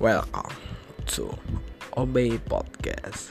Welcome to Obey Podcast.